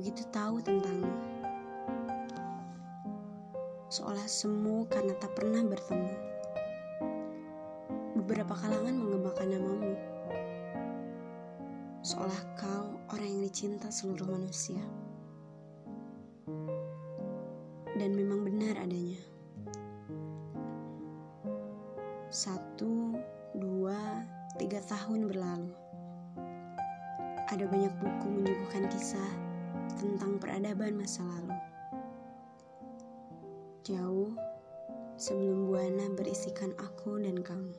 begitu tahu tentangmu. Seolah semu karena tak pernah bertemu. Beberapa kalangan mengembangkan namamu. Seolah kau orang yang dicinta seluruh manusia. Dan memang benar adanya. Satu, dua, tiga tahun berlalu. Ada banyak buku menyuguhkan kisah tentang peradaban masa lalu. Jauh sebelum Buana berisikan aku dan kamu.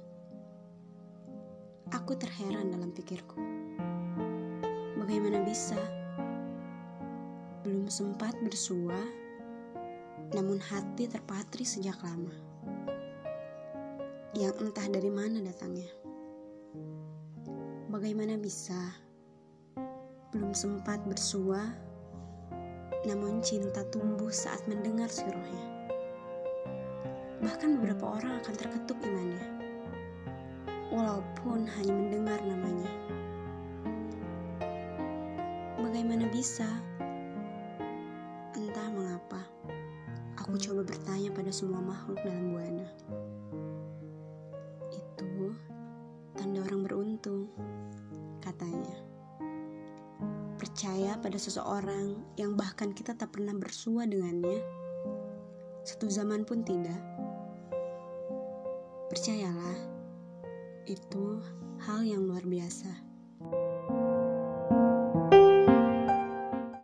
Aku terheran dalam pikirku. Bagaimana bisa? Belum sempat bersua, namun hati terpatri sejak lama. Yang entah dari mana datangnya. Bagaimana bisa? Belum sempat bersua, namun cinta tumbuh saat mendengar suruhnya. Bahkan beberapa orang akan terketuk imannya, walaupun hanya mendengar namanya. Bagaimana bisa? Entah mengapa, aku coba bertanya pada semua makhluk dalam buana. Itu tanda orang beruntung, percaya pada seseorang yang bahkan kita tak pernah bersua dengannya, satu zaman pun tidak. Percayalah, itu hal yang luar biasa.